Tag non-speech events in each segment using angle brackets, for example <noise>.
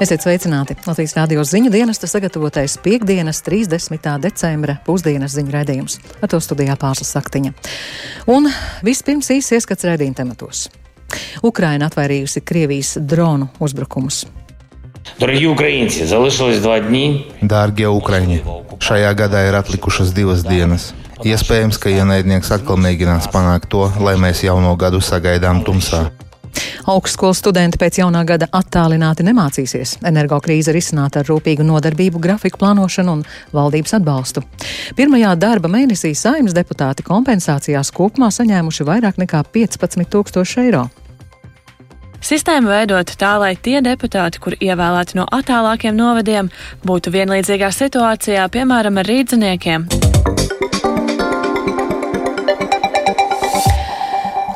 Esiet sveicināti! Latvijas radio ziņu dienesta sagatavotais piekdienas, 30. decembra pusdienas ziņu raidījums. Ar to studijā pārslas saktiņa. Un vispirms īsi ieskats raidījuma tematos. Ukraina atvairījusi Krievijas dronu uzbrukumus. Dārgie Ukraiņi, šajā gadā ir atlikušas divas dienas. Iespējams, ka ienaidnieks atkal mēģinās panākt to, lai mēs jauno gadu sagaidām tumsā. Augstskolas studenti pēc jaunā gada attālināti nemācīsies. Energokrīze risināta ar rūpīgu nodarbību, grafiku plānošanu un valdības atbalstu. Pirmajā darba mēnesī saimnes deputāti kompensācijās kopumā saņēmuši vairāk nekā 15 tūkstoši eiro. Sistēmu veidot tā, lai tie deputāti, kur ievēlēti no attālākiem novadiem, būtu vienlīdzīgā situācijā, piemēram, ar rīdziniekiem.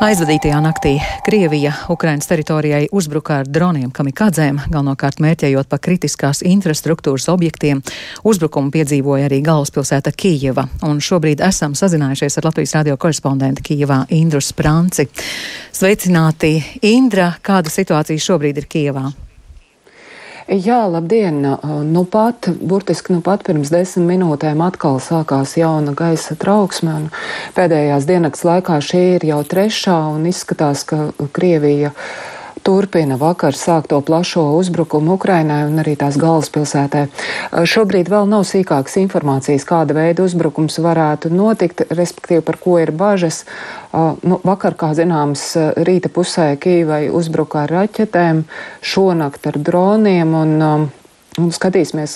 Aizvadītajā naktī Krievija Ukrainas teritorijai uzbruka ar droniem kamikadzēm, galvenokārt mērķējot pa kritiskās infrastruktūras objektiem. Uzbrukumu piedzīvoja arī galvaspilsēta Kijeva, un šobrīd esam sazinājušies ar Latvijas radio korespondentu Kijevā Indru Spranci. Sveicināti, Indra! Kāda situācija šobrīd ir Kijevā? Jā, labdien! Nu pat, burtiski nu pat pirms desmit minūtēm atkal sākās jauna gaisa trauksme, un pēdējās diennakts laikā šī ir jau trešā, un izskatās, ka Krievija turpina vakar sākto plašo uzbrukumu Ukrainai un arī tās galvaspilsētē. Šobrīd vēl nav sīkākas informācijas, kāda veida uzbrukums varētu notikt, respektīvi par ko ir bažas. Nu, vakar, kā zināms, rīta pusē Kīvai uzbruka ar raķetēm, šonakt ar droniem un Un skatīsimies,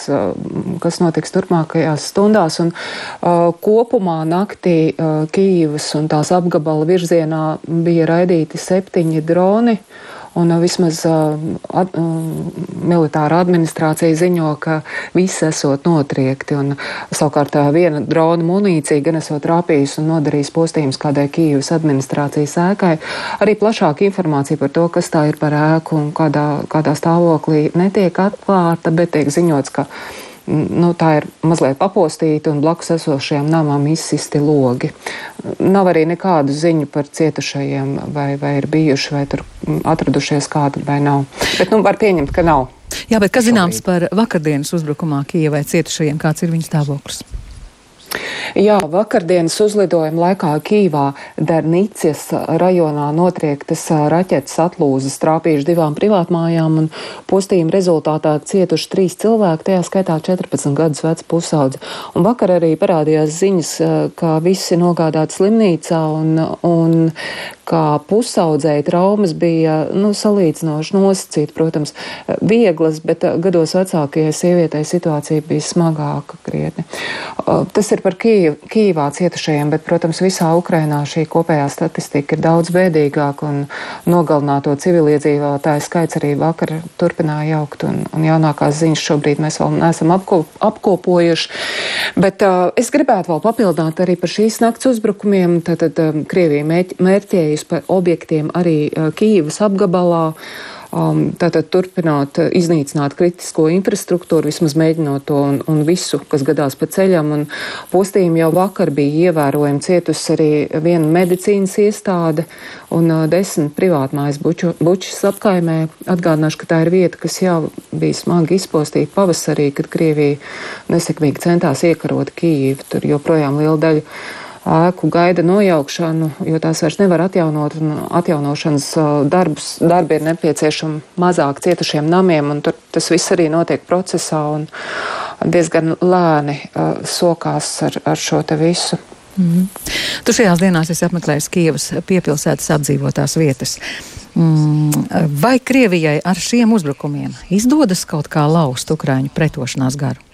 kas notiks turpmākajās stundās. Un, uh, kopumā naktī uh, Kīivas un tās apgabala virzienā bija raidīti septiņi droni. Uh, Un uh, vismaz uh, ad, uh, militāra administrācija ziņo, ka viss esot notriekti. Un, savukārt viena drona munīcija gan esot trāpījusi un nodarījis postījumus kādai Kīvas administrācijas ēkai. Arī plašāka informācija par to, kas tā ir par ēku un kādā, kādā stāvoklī netiek atklāta, bet tiek ziņots, ka nu, tā ir mazliet papostīta un blakus esošajām namām izsisti logi. Nav arī nekādu ziņu par cietušajiem, vai, vai ir bijuši, vai tur atradušies kādi vai nav. Bet nu, var pieņemt, ka nav. Jā, bet kas zināms par vakardienas uzbrukumā Kijavai cietušajiem, kāds ir viņu stāvoklis? Jā, vakardienas uzlidojuma laikā Kīvā Dernīcijas rajonā notriektas raķetes atlūzas trāpījuši divām privātmājām un postījuma rezultātā cietuši trīs cilvēki, tajā skaitā 14 gadus vecs pusaudzi. Un vakar arī parādījās ziņas, ka visi nogādāti slimnīcā un, un kā pusaudzēji traumas bija nu, salīdzinoši nosacīta, protams, vieglas, bet gados vecākajai sievietei situācija bija smagāka krietni. Tas ir par Kīv, Kīvā cietušajiem, bet, protams, visā Ukrainā šī kopējā statistika ir daudz bēdīgāka un nogalināto civiliedzīvotāju skaits arī vakar turpināja augt un, un jaunākās ziņas šobrīd mēs vēl neesam apkop, apkopojuši. Bet uh, es gribētu vēl papildināt arī par šīs nakts uzbrukumiem. Tātad um, Krievija mērķēja rādījis par objektiem arī uh, Kīivas apgabalā. Um, tātad turpināt uh, iznīcināt kritisko infrastruktūru, vismaz mēģinot to un, un visu, kas gadās pa ceļam. Un postījumi jau vakar bija ievērojami cietus arī viena medicīnas iestāde un uh, desmit privātmājas buču, bučas apkaimē. Atgādināšu, ka tā ir vieta, kas jau bija smagi izpostīta pavasarī, kad Krievija nesekmīgi centās iekarot Kīvu. Tur joprojām liela daļa ēku gaida nojaukšanu, jo tās vairs nevar atjaunot, un atjaunošanas darbus, darbi ir nepieciešami mazāk cietušiem namiem, un tur tas viss arī notiek procesā un diezgan lēni uh, sokās ar, ar šo te visu. Mm -hmm. Tu šajās dienās esi apmeklējis Kievas piepilsētas apdzīvotās vietas. Mm, vai Krievijai ar šiem uzbrukumiem izdodas kaut kā laust Ukraiņu pretošanās garu?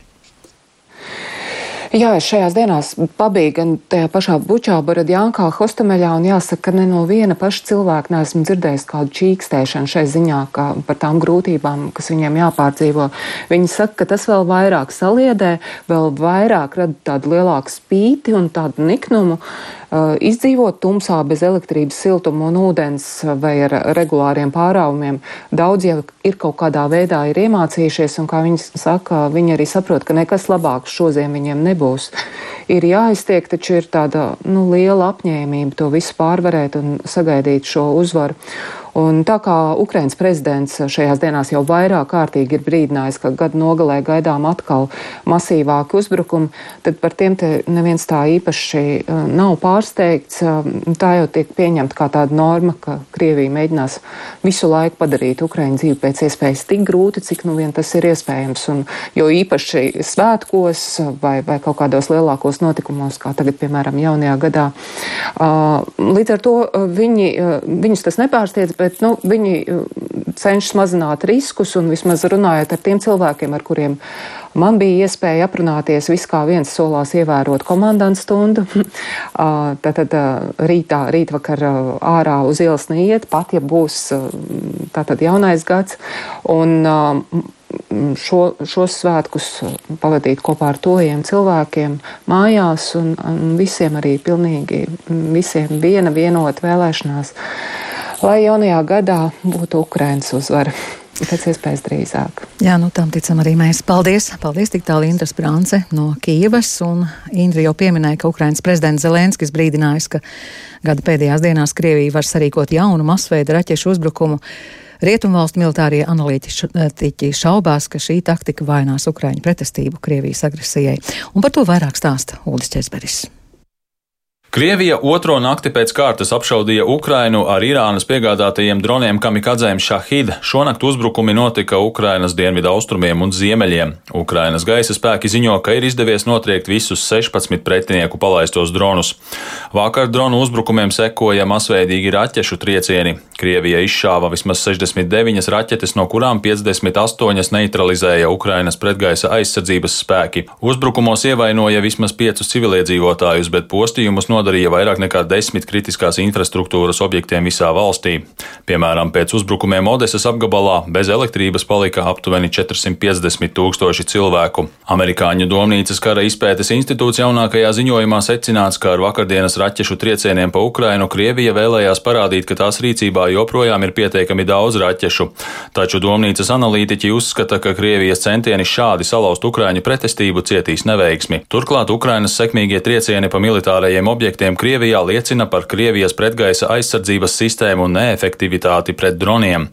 Jā, es šajās dienās pabiju gan tajā pašā Bučā, Baradjānkā, Hostameļā, un jāsaka, ka ne no viena paša cilvēka neesmu dzirdējis kādu čīkstēšanu šai ziņā, kā par tām grūtībām, kas viņiem jāpārdzīvo. Viņi saka, ka tas vēl vairāk saliedē, vēl vairāk rada tādu lielāku spīti un tādu niknumu. Uh, izdzīvot tumsā bez elektrības, siltuma un ūdens vai ar regulāriem pārāvumiem. Daudz jau ir kaut kādā veidā ir iemācījušies, un kā viņi saka, viņi arī saprot, ka nekas labāks šodien viņiem nebūs. Ir jāiztiek, taču ir tāda nu, liela apņēmība to visu pārvarēt un sagaidīt šo uzvaru. Un tā kā Ukrainas prezidents šajās dienās jau vairāk kārtīgi ir brīdinājis, ka gada nogalē gaidām atkal masīvāki uzbrukumi, tad par tiem te neviens tā īpaši nav pārsteigts. Tā jau tiek pieņemta kā tāda norma, ka Krievija mēģinās visu laiku padarīt Ukraiņu dzīvi pēc iespējas tik grūti, cik nu vien tas ir iespējams. Un, jo īpaši svētkos vai, vai kaut kādos lielākos notikumos, kā tagad, piemēram, jaunajā gadā. Līdz ar to viņi, viņus tas nepārsteidz, bet nu, viņi cenšas mazināt riskus un vismaz runājot ar tiem cilvēkiem, ar kuriem Man bija iespēja aprunāties viss kā viens solās ievērot komandantu stundu. <laughs> Tātad rītā, rītvakar ārā uz ielas neiet, pat ja būs tātad jaunais gads. Un, šo, šos svētkus pavadīt kopā ar tojiem cilvēkiem mājās un, un visiem arī pilnīgi visiem viena vienota vēlēšanās, lai jaunajā gadā būtu Ukrainas uzvara pēc iespējas drīzāk. Jā, nu tam ticam arī mēs. Paldies! Paldies tik tālu Indras Brance no Kīvas, un Indra jau pieminēja, ka Ukrainas prezidents Zelenskis brīdinājis, ka gada pēdējās dienās Krievija var sarīkot jaunu masveida raķešu uzbrukumu. Rietumvalstu militārie analītiķi šaubās, ka šī taktika vainās Ukraiņu pretestību Krievijas agresijai. Un par to vairāk stāsta Uldis Česberis. Krievija otro nakti pēc kārtas apšaudīja Ukrainu ar Irānas piegādātajiem droniem kamikadzēm Šahid. Šonakt uzbrukumi notika Ukrainas dienvidu austrumiem un ziemeļiem. Ukrainas gaisa spēki ziņo, ka ir izdevies notriekt visus 16 pretinieku palaistos dronus. Vakar dronu uzbrukumiem sekoja masveidīgi raķešu triecieni. Krievija izšāva vismaz 69 raķetes, no kurām 58 neutralizēja Ukrainas pretgaisa aizsardzības spēki. Uzbrukumos ievainoja vismaz 5 civiliedzīvotājus, bet postījumus no nodarīja vairāk nekā desmit kritiskās infrastruktūras objektiem visā valstī. Piemēram, pēc uzbrukumiem Odesas apgabalā bez elektrības palika aptuveni 450 tūkstoši cilvēku. Amerikāņu domnīcas kara izpētes institūts jaunākajā ziņojumā secināts, ka ar vakardienas raķešu triecieniem pa Ukrainu Krievija vēlējās parādīt, ka tās rīcībā joprojām ir pietiekami daudz raķešu. Taču domnīcas analītiķi uzskata, ka Krievijas centieni šādi salauzt Ukraiņu pretestību cietīs neveiksmi. Turklāt Ukrainas sekmīgie triecieni pa militārajiem objektiem Krievijā liecina par Krievijas pretgaisa aizsardzības sistēmu neefektivitāti pret droniem.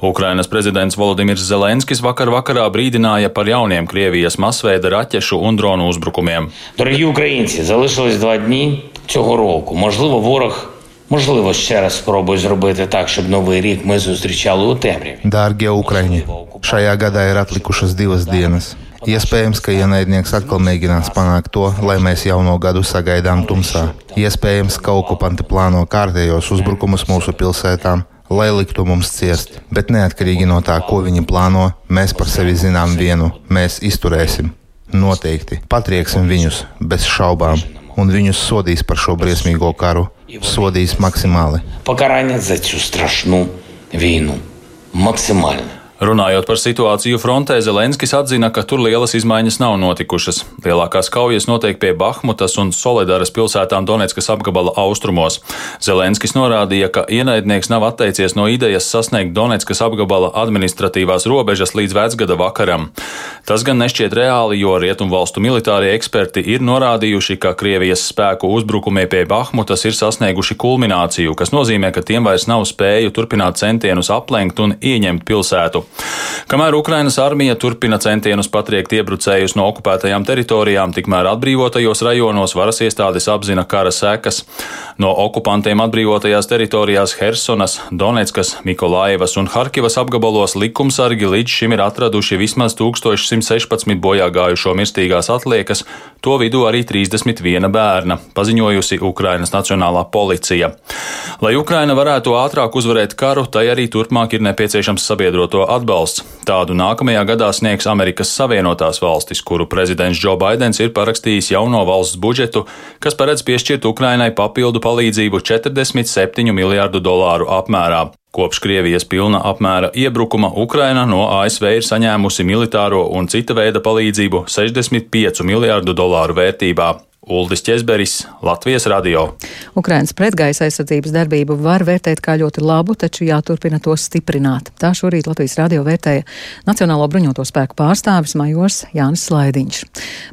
Ukrainas prezidents Volodimirs Zelenskis vakar vakarā brīdināja par jauniem Krievijas masveida raķešu un dronu uzbrukumiem. Дорогі українці, залишилось два дні цього року. Можливо, ворог Можливо, ще раз спробую зробити так, щоб новий рік ми зустрічали у темряві. Dārgie Ukraiņi, šajā gadā ir atlikušas divas dienas. Iespējams, ka ienaidnieks atkal mēģinās panākt to, lai mēs jauno gadu sagaidām tumsā. Iespējams, ka okupanti plāno kārtējos uzbrukumus mūsu pilsētām, lai liktu mums ciest. Bet neatkarīgi no tā, ko viņi plāno, mēs par sevi zinām vienu - mēs izturēsim. Noteikti patrieksim viņus bez šaubām, un viņus sodīs par šo briesmīgo karu. Sodīs maksimāli. Pakarāņa za šo strašnu vīnu maksimāli. Runājot par situāciju frontē, Zelenskis atzina, ka tur lielas izmaiņas nav notikušas. Lielākās kaujas notiek pie Bahmutas un Solidaras pilsētām Donetskas apgabala austrumos. Zelenskis norādīja, ka ienaidnieks nav atteicies no idejas sasniegt Donetskas apgabala administratīvās robežas līdz vecgada vakaram. Tas gan nešķiet reāli, jo rietumvalstu militārie eksperti ir norādījuši, ka Krievijas spēku uzbrukumie pie Bahmutas ir sasnieguši kulmināciju, kas nozīmē, ka tiem vairs nav spēju turpināt centienus aplenkt un ieņemt pilsētu. Kamēr Ukrainas armija turpina centienus patriekt iebrucējus no okupētajām teritorijām, tikmēr atbrīvotajos rajonos varas iestādes apzina kara sekas. No okupantiem atbrīvotajās teritorijās Hersonas, Donetskas, Mikolaivas un Harkivas apgabalos likumsargi līdz šim ir atraduši vismaz 1116 bojāgājušo mirstīgās atliekas, to vidū arī 31 bērna, paziņojusi Ukrainas Nacionālā policija. Lai Ukraina varētu ātrāk uzvarēt karu, tai arī turpmāk ir nepieciešams sabiedroto atbalsts. Tādu nākamajā gadā sniegs Amerikas Savienotās valstis, kuru prezidents Džo Baidens ir parakstījis jauno valsts budžetu, kas paredz piešķirt Ukrainai papildu palīdzību 47 miljārdu dolāru apmērā. Kopš Krievijas pilna apmēra iebrukuma Ukraina no ASV ir saņēmusi militāro un cita veida palīdzību 65 miljārdu dolāru vērtībā. Uldis Česberis, Latvijas radio. Ukrainas pretgaisa aizsardzības darbību var vērtēt kā ļoti labu, taču jāturpina to stiprināt. Tā šorīt Latvijas radio vērtēja Nacionālo bruņoto spēku pārstāvis majors Jānis Slaidiņš.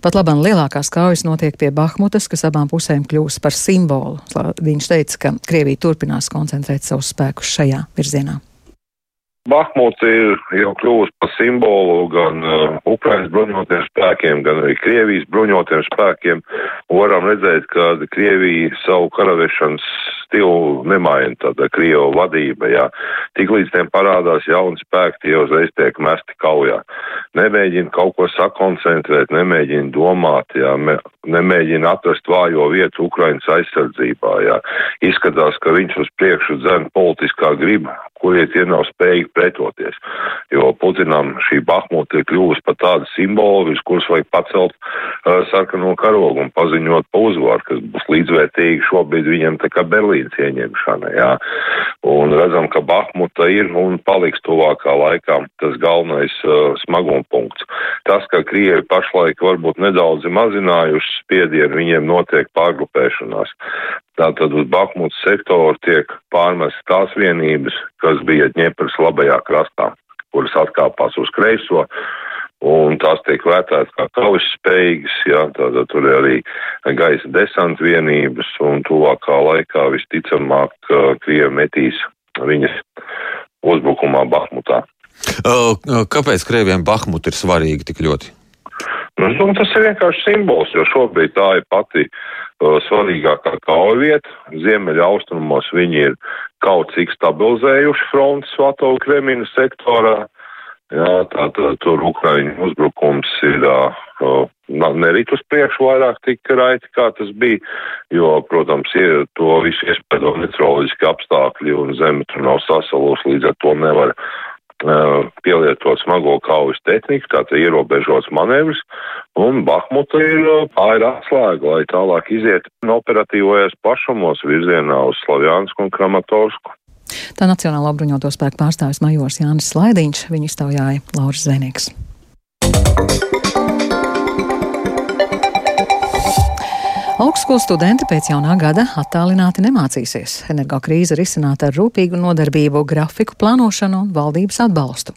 Pat labam lielākās kaujas notiek pie Bahmutas, kas abām pusēm kļūs par simbolu. Viņš teica, ka Krievija turpinās koncentrēt savus spēkus šajā virzienā. Bahmuts ir jau kļuvusi par simbolu gan uh, Ukrainas bruņotiem spēkiem, gan arī Krievijas bruņotiem spēkiem. Varam redzēt, ka Krievija savu karavešanas stilu nemaina tāda Krievu vadība, jā. Tik līdz tiem parādās jauni spēki, tie uzreiz tiek mesti kaujā. Nemēģina kaut ko sakoncentrēt, nemēģina domāt, jā, me, nemēģina atrast vājo vietu Ukrainas aizsardzībā, jā. Izskatās, ka viņš uz priekšu dzen politiskā griba, kurie tie nav spējīgi pretoties. Jo Putinam šī Bahmuta ir kļuvusi par tādu simbolu, virs kuras vajag pacelt uh, sarkano karogu un paziņot pa uzvaru, kas būs līdzvērtīgi šobrīd viņam tā kā Berlīnas ieņemšana, jā. Un redzam, ka Bahmuta ir un paliks tuvākā laikā tas galvenais uh, smagumpunkts. Tas, ka Krievi pašlaik varbūt nedaudz mazinājuši spiedienu, viņiem notiek pārgrupēšanās. Tātad uz Bahmutas sektoru tiek pārmest tās vienības, kas bija Ņepras labajā krastā, kuras atkāpās uz kreiso, un tās tiek vērtētas kā kaujas spējīgas, jā, tātad tur ir arī gaisa desanta vienības, un tuvākā laikā visticamāk Krievi metīs viņas uzbrukumā Bahmutā. Kāpēc Krieviem Bahmut ir svarīgi tik ļoti? Nu, tas ir vienkārši simbols, jo šobrīd tā ir pati uh, svarīgākā kauja vieta. Ziemeļa austrumos viņi ir kaut cik stabilizējuši frontes Vatovu Kremina sektorā. Jā, tātad tur Ukraiņu uzbrukums ir uh, nerit uz priekšu vairāk tik raiti, kā tas bija, jo, protams, ir to visu iespēdo meteoroloģiski apstākļi un zeme tur nav sasalus, līdz ar to nevar pielietot smago kaujas tehniku, tātad ierobežots manevrs, un Bahmuta ir tā ir atslēga, lai tālāk iziet no operatīvojas pašumos virzienā uz Slavjānsku un Kramatorsku. Tā Nacionālo bruņoto spēku pārstāvis majors Jānis Slaidiņš, viņu iztaujāja Lauris Zvenīgs. Augstskolu studenti pēc jaunā gada attālināti nemācīsies. Energokrīze risināta ar rūpīgu nodarbību, grafiku plānošanu un valdības atbalstu.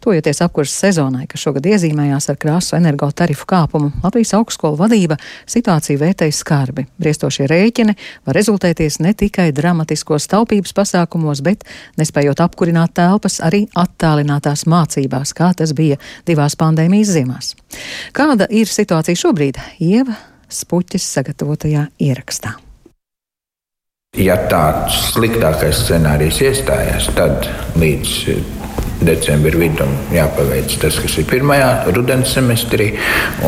Tojoties apkurses sezonai, kas šogad iezīmējās ar krāsu energotarifu kāpumu, Latvijas augstskolu vadība situāciju vērtēja skarbi. Briestošie rēķini var rezultēties ne tikai dramatiskos taupības pasākumos, bet, nespējot apkurināt telpas, arī attālinātās mācībās, kā tas bija divās pandēmijas ziemās. Kāda ir situācija šobrīd? Ieva Spuķis sagatavotajā ierakstā. Ja tāds sliktākais scenārijs iestājās, tad līdz decembra vidum jāpaveic tas, kas ir pirmajā rudens semestrī,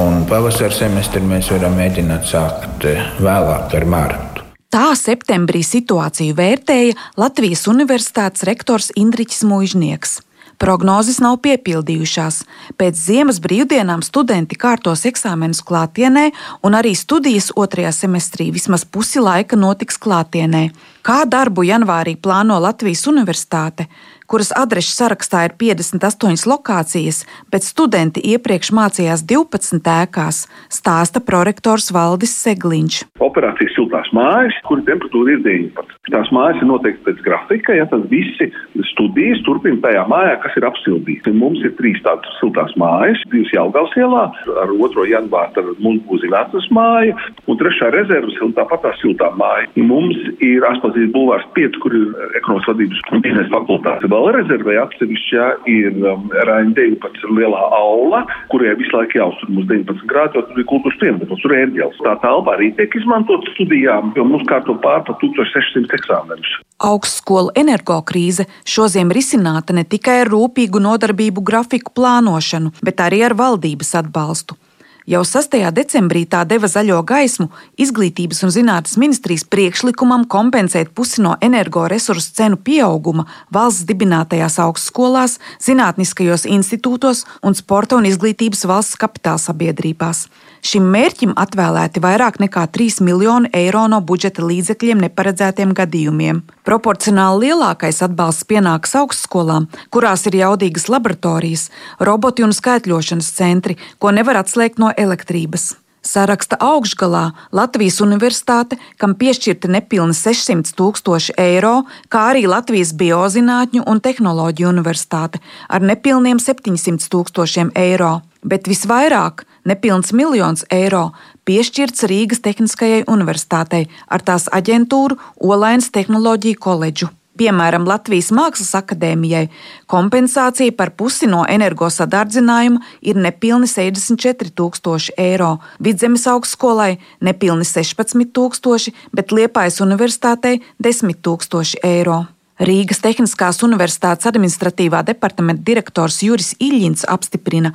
un pavasara semestrī mēs varam mēģināt sākt vēlāk ar mārtu. Tā septembrī situāciju vērtēja Latvijas Universitātes rektors Indriķis Mūžnieks. Prognozes nav piepildījušās. Pēc ziemas brīvdienām studenti kārtos eksāmenus klātienē, un arī studijas otrajā semestrī vismaz pusi laika notiks klātienē. Kā darbu janvārī plāno Latvijas Universitāte? Kuras adrešu sarakstā ir 58 lokācijas, bet studenti iepriekš mācījās 12 ēkās, stāsta prorektors Valdis Segliņš. Operācijas siltās mājas, kur temperatūra ir 19. Tās mājas ir noteikti pēc grafika, ja tad visi studijas turpina tajā mājā, kas ir apsildīta. Mums ir trīs tādas siltās mājas, divas Jelgavas ielā, ar 2. janvāru tad mums būs Vecas māja, un trešā rezerves ir tāpat tā siltā māja. Mums ir Aspazīs bulvārs 5, kur ir ekonomikas vadības un biznesa fakultāte vēl rezervē atsevišķā ir um, Raina 19 lielā aula, kurai visu laiku jāuztur mums 19 grādi, jo tur ir kultūras piemineklis, ir ērģels. Tā telpa arī tiek izmantot studijām, jo mums kārto pār pa 1600 eksāmenus. Augstskola energokrīze šoziem risināta ne tikai ar rūpīgu nodarbību grafiku plānošanu, bet arī ar valdības atbalstu. Jau 6. decembrī tā deva zaļo gaismu Izglītības un zinātnes ministrijas priekšlikumam kompensēt pusi no energoresursu cenu pieauguma valsts dibinātajās augstskolās, zinātniskajos institūtos un sporta un izglītības valsts kapitāla sabiedrībās. Šim mērķim atvēlēti vairāk nekā 3 miljoni eiro no budžeta līdzekļiem neparedzētiem gadījumiem. Proporcionāli lielākais atbalsts pienākas augstskolām, kurās ir jaudīgas laboratorijas, roboti un skaitļošanas centri, ko nevar atslēgt no elektrības. Saraksta augšgalā Latvijas Universitāte, kam piešķirti nepilni 600 tūkstoši eiro, kā arī Latvijas Biozinātņu un Tehnoloģiju Universitāte ar nepilniem 700 tūkstošiem eiro, bet visvairāk nepilns miljons eiro piešķirts Rīgas Tehniskajai Universitātei ar tās aģentūru Olainas Tehnoloģiju koledžu. Piemēram, Latvijas Mākslas akadēmijai kompensācija par pusi no energosadārdzinājuma ir nepilni 64,000 eiro, Vidzemes augstskolai nepilni 16,000, bet Liepājas universitātei 10,000 eiro. Rīgas Tehniskās Universitātes administratīvā departamenta direktors Juris Iļņins apstiprina,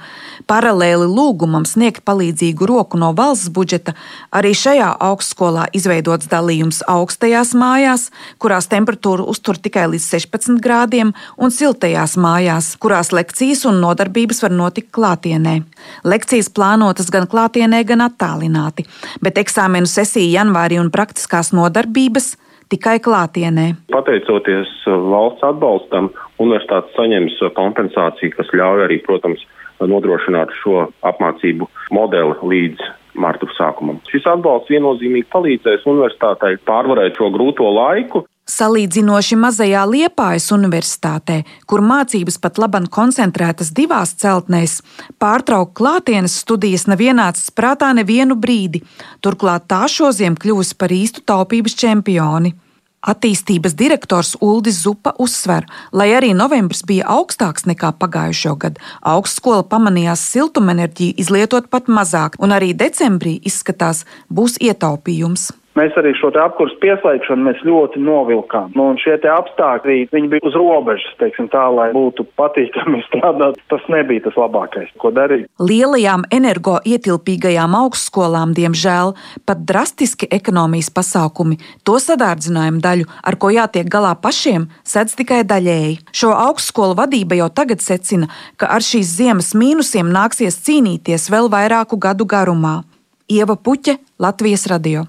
paralēli lūgumam sniegt palīdzīgu roku no valsts budžeta, arī šajā augstskolā izveidots dalījums augstajās mājās, kurās temperatūra uztur tikai līdz 16 grādiem, un siltajās mājās, kurās lekcijas un nodarbības var notikt klātienē. Lekcijas plānotas gan klātienē, gan attālināti, bet eksāmenu sesija janvārī un praktiskās nodarbības tikai klātienē. Pateicoties uh, valsts atbalstam, universitātes saņems uh, kompensāciju, kas ļauj arī, protams, nodrošināt šo apmācību modeli līdz marta sākumam. Šis atbalsts viennozīmīgi palīdzēs universitātei pārvarēt šo grūto laiku. Salīdzinoši mazajā Liepājas universitātē, kur mācības pat labam koncentrētas divās celtnēs, pārtraukt klātienes studijas nav ienācis prātā nevienu brīdi, turklāt tā šoziem kļuvusi par īstu taupības čempioni. Attīstības direktors Uldis Zupa uzsver, lai arī novembris bija augstāks nekā pagājušo gadu, augstskola pamanījās siltumenerģiju izlietot pat mazāk, un arī decembrī izskatās būs ietaupījums. Mēs arī šo apkursu pieslēgšanu ļoti novilkām. Nu, šie apstākļi bija uz robežas, teiksim, tā, lai būtu patīkami strādāt. Tas nebija tas labākais, ko darīt. Lielajām energoietilpīgajām augstskolām, diemžēl, pat drastiski ekonomijas pasākumi to sadārdzinājumu daļu, ar ko jātiek galā pašiem, sedz tikai daļēji. Šo augstskolu vadība jau tagad secina, ka ar šīs ziemas mīnusiem nāksies cīnīties vēl vairāku gadu garumā. Ieva Puķe, Latvijas radio.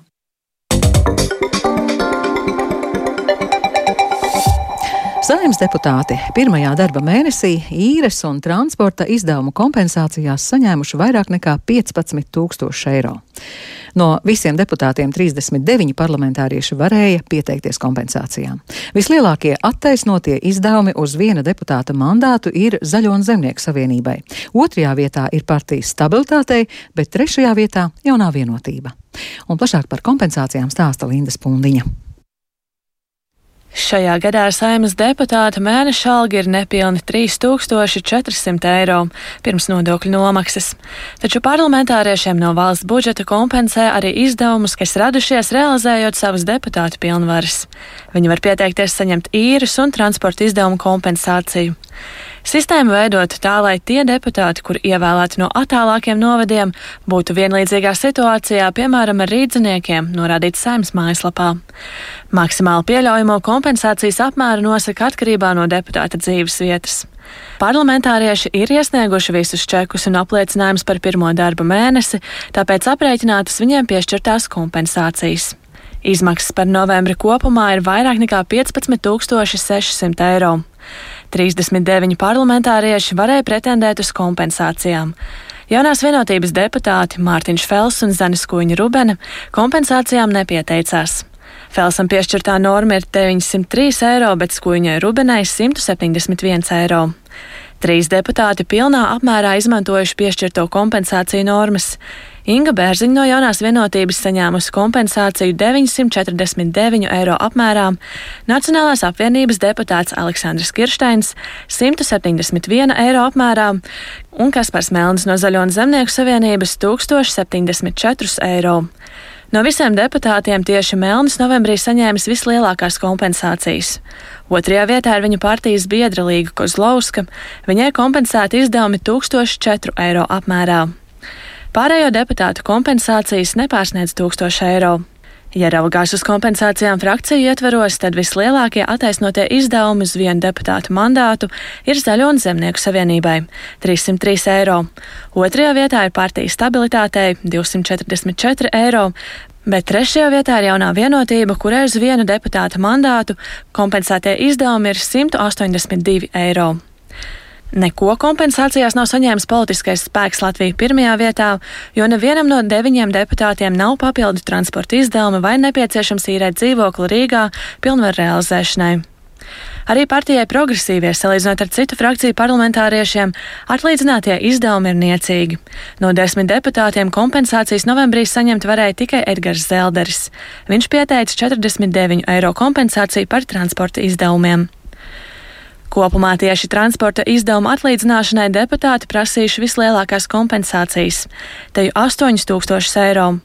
Saimnes deputāti pirmajā darba mēnesī īres un transporta izdevumu kompensācijās saņēmuši vairāk nekā 15 tūkstoši eiro. No visiem deputātiem 39 parlamentārieši varēja pieteikties kompensācijām. Vislielākie attaisnotie izdevumi uz viena deputāta mandātu ir Zaļo un Zemnieku savienībai. Otrajā vietā ir partijas stabilitātei, bet trešajā vietā jaunā vienotība. Un plašāk par kompensācijām stāsta Linda Spundiņa. Šajā gadā saimas deputāta mēneša alga ir nepilni 3400 eiro pirms nodokļu nomaksas, taču parlamentāriešiem no valsts budžeta kompensē arī izdevumus, kas radušies realizējot savas deputātu pilnvaras. Viņi var pieteikties saņemt īres un transporta izdevumu kompensāciju. Sistēmu veidot tā, lai tie deputāti, kur ievēlēti no attālākiem novadiem, būtu vienlīdzīgā situācijā, piemēram, ar rīdziniekiem, norādīts saimnes mājaslapā. Maksimāli pieļaujamo kompensācijas apmēru nosaka atkarībā no deputāta dzīves vietas. Parlamentārieši ir iesnieguši visus čekus un apliecinājumus par pirmo darba mēnesi, tāpēc aprēķinātas viņiem piešķirtās kompensācijas. Izmaksas par novembri kopumā ir vairāk nekā 15 600 eiro. 39 parlamentārieši varēja pretendēt uz kompensācijām. Jaunās vienotības deputāti Mārtiņš Fels un Zanis Kuņa Rubene kompensācijām nepieteicās. Felsam piešķirtā norma ir 903 eiro, bet Skuņai Rubenai 171 eiro. Trīs deputāti pilnā apmērā izmantojuši piešķirto kompensāciju normas. Inga Bērziņa no jaunās vienotības saņēmusi kompensāciju 949 eiro apmērā, Nacionālās apvienības deputāts Aleksandrs Kirsteins 171 eiro apmērā un Kaspars Melnis no Zaļo un Zemnieku savienības 1074 eiro. No visiem deputātiem tieši Melnis novembrī saņēmis vislielākās kompensācijas. Otrajā vietā ir viņa partijas biedra Līga Kozlauska. Viņai kompensēti izdevumi 1004 eiro apmērā. Pārējo deputātu kompensācijas nepārsniedz 1000 eiro. Ja raugās uz kompensācijām frakciju ietveros, tad vislielākie attaisnotie izdevumi uz vienu deputātu mandātu ir Zaļo un Zemnieku savienībai - 303 eiro. Otrajā vietā ir partijas stabilitātei - 244 eiro, Bet trešajā vietā ir jaunā vienotība, kurai uz vienu deputāta mandātu kompensētie izdevumi ir 182 eiro. Neko kompensācijās nav saņēmis politiskais spēks Latvija pirmajā vietā, jo nevienam no deviņiem deputātiem nav papildu transporta izdevumi vai nepieciešams īrēt dzīvokli Rīgā pilnvaru realizēšanai. Arī partijai progresīvie, salīdzinot ar citu frakciju parlamentāriešiem, atlīdzinātie izdevumi ir niecīgi. No desmit deputātiem kompensācijas novembrī saņemt varēja tikai Edgars Zelderis. Viņš pieteica 49 eiro kompensāciju par transporta izdevumiem. Kopumā tieši transporta izdevuma atlīdzināšanai deputāti prasījuši vislielākās kompensācijas - te jau 8000 eiro.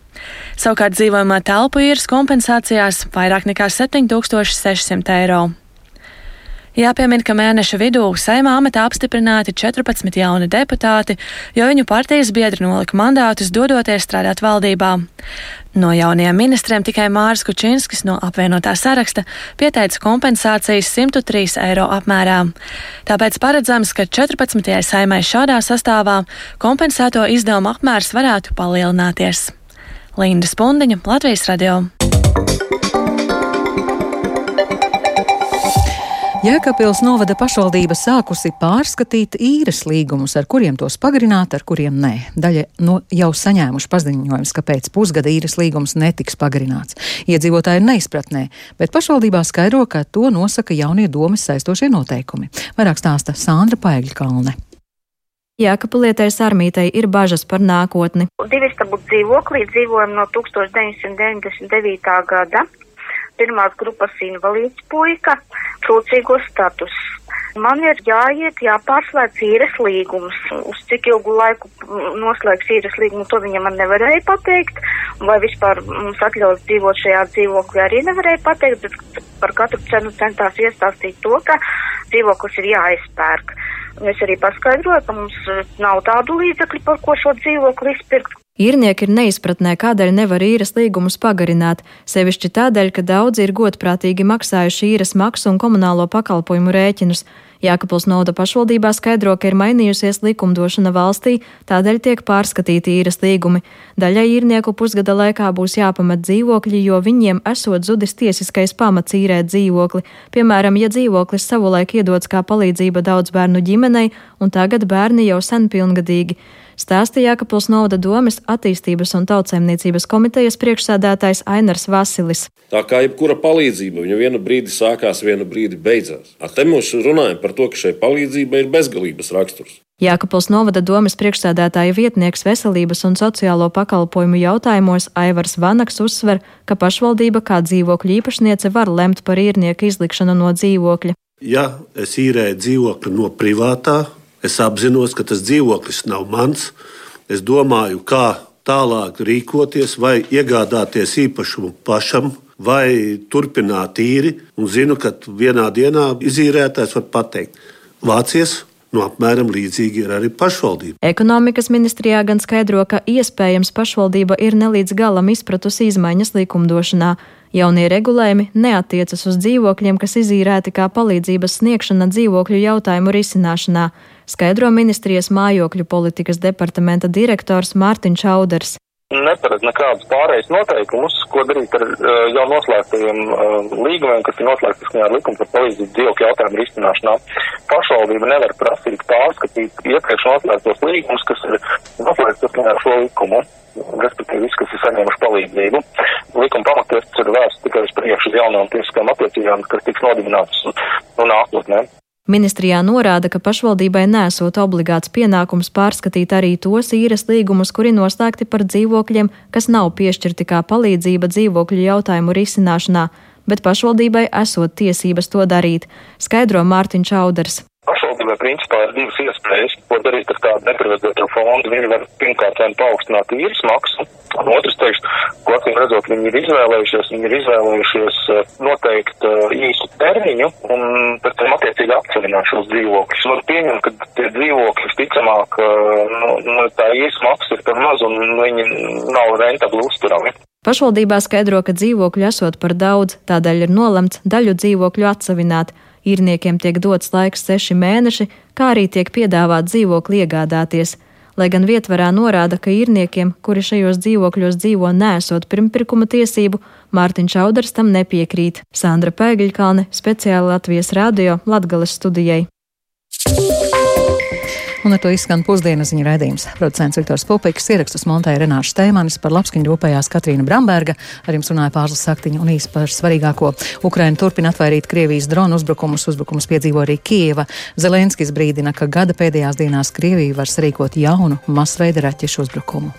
Savukārt dzīvojamā telpu īres kompensācijās vairāk nekā 7600 eiro. Jāpiemina, ka mēneša vidū saimā amatā apstiprināti 14 jauni deputāti, jo viņu partijas biedri nolika mandātus dodoties strādāt valdībā. No jaunajiem ministriem tikai Māris Kučinskis no apvienotā saraksta pieteica kompensācijas 103 eiro apmērā. Tāpēc paredzams, ka 14. saimai šādā sastāvā kompensēto izdevumu apmērs varētu palielināties. Linda Spundiņa, Latvijas radio. Jēkabpils novada pašvaldība sākusi pārskatīt īres līgumus, ar kuriem tos pagarināt, ar kuriem nē. Daļa no jau saņēmuši paziņojums, ka pēc pusgada īres līgums netiks pagarināts. Iedzīvotāji ir neizpratnē, bet pašvaldībā skaidro, ka to nosaka jaunie domas saistošie noteikumi. Vairāk stāsta Sandra Paegļkalne. Jēkabulietai Sarmītai ir bažas par nākotni. Divistabu dzīvoklī dzīvojam no 1999. gada pirmās grupas invalīds puika, trūcīgo status. Man ir jāiet, jāpārslēdz īres līgums. Uz cik ilgu laiku noslēgs īres līgumu, to viņa man nevarēja pateikt. Vai vispār mums atļaus dzīvot šajā dzīvoklī, arī nevarēja pateikt, bet par katru cenu centās iestāstīt to, ka dzīvoklis ir jāizpērk. Es arī paskaidroju, ka mums nav tādu līdzekļu, par ko šo dzīvokli izpirkt. Īrnieki ir neizpratnē, kādēļ nevar īres līgumus pagarināt, sevišķi tādēļ, ka daudzi ir godprātīgi maksājuši īres maksu un komunālo pakalpojumu rēķinus. Jākapils Nauda pašvaldībā skaidro, ka ir mainījusies likumdošana valstī, tādēļ tiek pārskatīti īres līgumi. Daļai īrnieku pusgada laikā būs jāpamet dzīvokļi, jo viņiem esot zudis tiesiskais pamats īrēt dzīvokli. Piemēram, ja dzīvoklis savulaik iedots kā palīdzība daudz bērnu ģimenei, un tagad bērni jau sen pilngadīgi stāstīja Jēkabpils novada domas attīstības un tautsēmniecības komitejas priekšsēdētājs Ainars Vasilis. Tā kā jebkura palīdzība, viņa vienu brīdi sākās, vienu brīdi beidzās. Ar te mums runājam par to, ka šai palīdzībai ir bezgalības raksturs. Jēkabpils novada domas priekšsēdētāja vietnieks veselības un sociālo pakalpojumu jautājumos Aivars Vanaks uzsver, ka pašvaldība kā dzīvokļu īpašniece var lemt par īrnieku izlikšanu no dzīvokļa. Ja es īrēju dzīvokli no privātā Es apzinos, ka tas dzīvoklis nav mans. Es domāju, kā tālāk rīkoties, vai iegādāties īpašumu pašam, vai turpināt īri. Un zinu, ka vienā dienā izīrētājs var pateikt, vācies. Nu, apmēram līdzīgi ir arī pašvaldība. Ekonomikas ministrijā gan skaidro, ka iespējams pašvaldība ir nelīdz galam izpratusi izmaiņas likumdošanā. Jaunie regulējumi neatiecas uz dzīvokļiem, kas izīrēti kā palīdzības sniegšana dzīvokļu jautājumu risināšanā skaidro ministrijas mājokļu politikas departamenta direktors Mārtiņš Auders. Neparedz nekādus pārējais noteikumus, ko darīt ar uh, jau noslēgtajiem uh, līgumiem, kas ir noslēgti saskaņā ar likumu par palīdzību dzīvokļu jautājumu risināšanā. Pašvaldība nevar prasīt pārskatīt iepriekš noslēgtos līgumus, kas ir noslēgti saskaņā ar šo likumu respektīvi visi, kas ir saņēmuši palīdzību. Likuma pamatiesas ir vērsts tikai uz priekšu jaunām tiesiskām attiecībām, kas tiks nodibinātas nu, nākotnē. Ministrijā norāda, ka pašvaldībai nesot obligāts pienākums pārskatīt arī tos īres līgumus, kuri noslēgti par dzīvokļiem, kas nav piešķirti kā palīdzība dzīvokļu jautājumu risināšanā, bet pašvaldībai esot tiesības to darīt, skaidro Mārtiņš Auders. Pašvaldībai principā ir divas iespējas, ko darīt ar tādu neparedzēto fondu. Viņi var pirmkārt vien paaugstināt īres maksu, un otrs teiks, ko acīm redzot, viņi ir izvēlējušies, viņi ir izvēlējušies eh, noteikt uh, īsu termiņu un pēc tam attiecīgi apcelināt šos dzīvokļus. Var pieņemt, ka tie dzīvokļi visticamāk, uh, nu, nu, tā īres maksa ir par maz un viņi nav rentabli uzturami. Pašvaldībā skaidro, ka dzīvokļu esot par daudz, tādēļ ir nolemts daļu dzīvokļu atsevināt. Īrniekiem tiek dots laiks seši mēneši, kā arī tiek piedāvāt dzīvokli iegādāties. Lai gan vietvarā norāda, ka īrniekiem, kuri šajos dzīvokļos dzīvo nesot pirmpirkuma tiesību, Mārtiņš Auders tam nepiekrīt. Sandra Pēgiļkalne, speciāli Latvijas radio Latgales studijai. Un ar to izskan pusdienas ziņu raidījums. Producents Viktors Pupiks, ierakstus montēja Renāša Steimanis, par labskaņu rūpējās Katrīna Bramberga, ar jums runāja Pārslas Saktiņa un īsi par svarīgāko. Ukraina turpina atvairīt Krievijas dronu uzbrukumus, uzbrukumus piedzīvo arī Kieva. Zelenskis brīdina, ka gada pēdējās dienās Krievija var sarīkot jaunu masveida raķešu uzbrukumu.